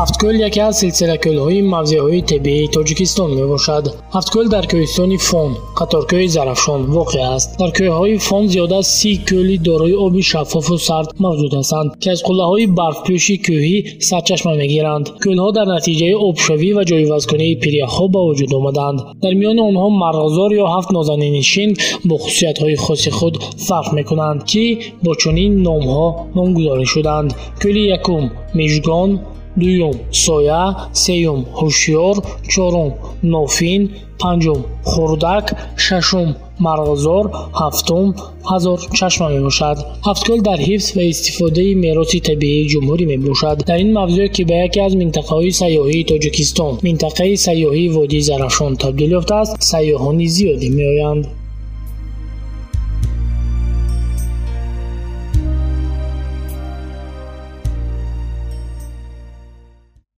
ҳафткӯл яке аз силсилакӯлҳои мавзеъҳои табиии тоҷикистон мебошад. ҳафткӯл дар кӯҳистони фон қаторкӯҳи зарафшон воқеъ аст. Дар кӯҳҳои фон зиёда аз си кӯли дорои оби шаффофу сард мавҷуд ҳастанд ки аз қуллаҳои барфпӯши кӯҳӣ сарчашма мегиранд. кӯлҳо дар натиҷаи обшавӣ ва ҷойвазкунии пиряхҳо ба вуҷуд омаданд. дар миёни онҳо марғзор ё ҳафт нозанинишин бо хусусиятҳои хоси худ фарқ мекунанд ки бо чунин номҳо номгузорӣ шуданд. кӯли якум мижгон дуюм соя сеюм ҳушёр чорум нофин панҷум хурдак шашум марғзор ҳафтум ҳазорчашма мебошад. Ҳафткӯл дар ҳифз ва истифодаи мероси табиии ҷумҳурӣ мебошад. Дар ин мавзӯъ ки ба яке аз минтақаҳои сайёҳии тоҷикистон минтақаи сайёҳии водии зарафшон табдил ёфтааст сайёҳони зиёде меоянд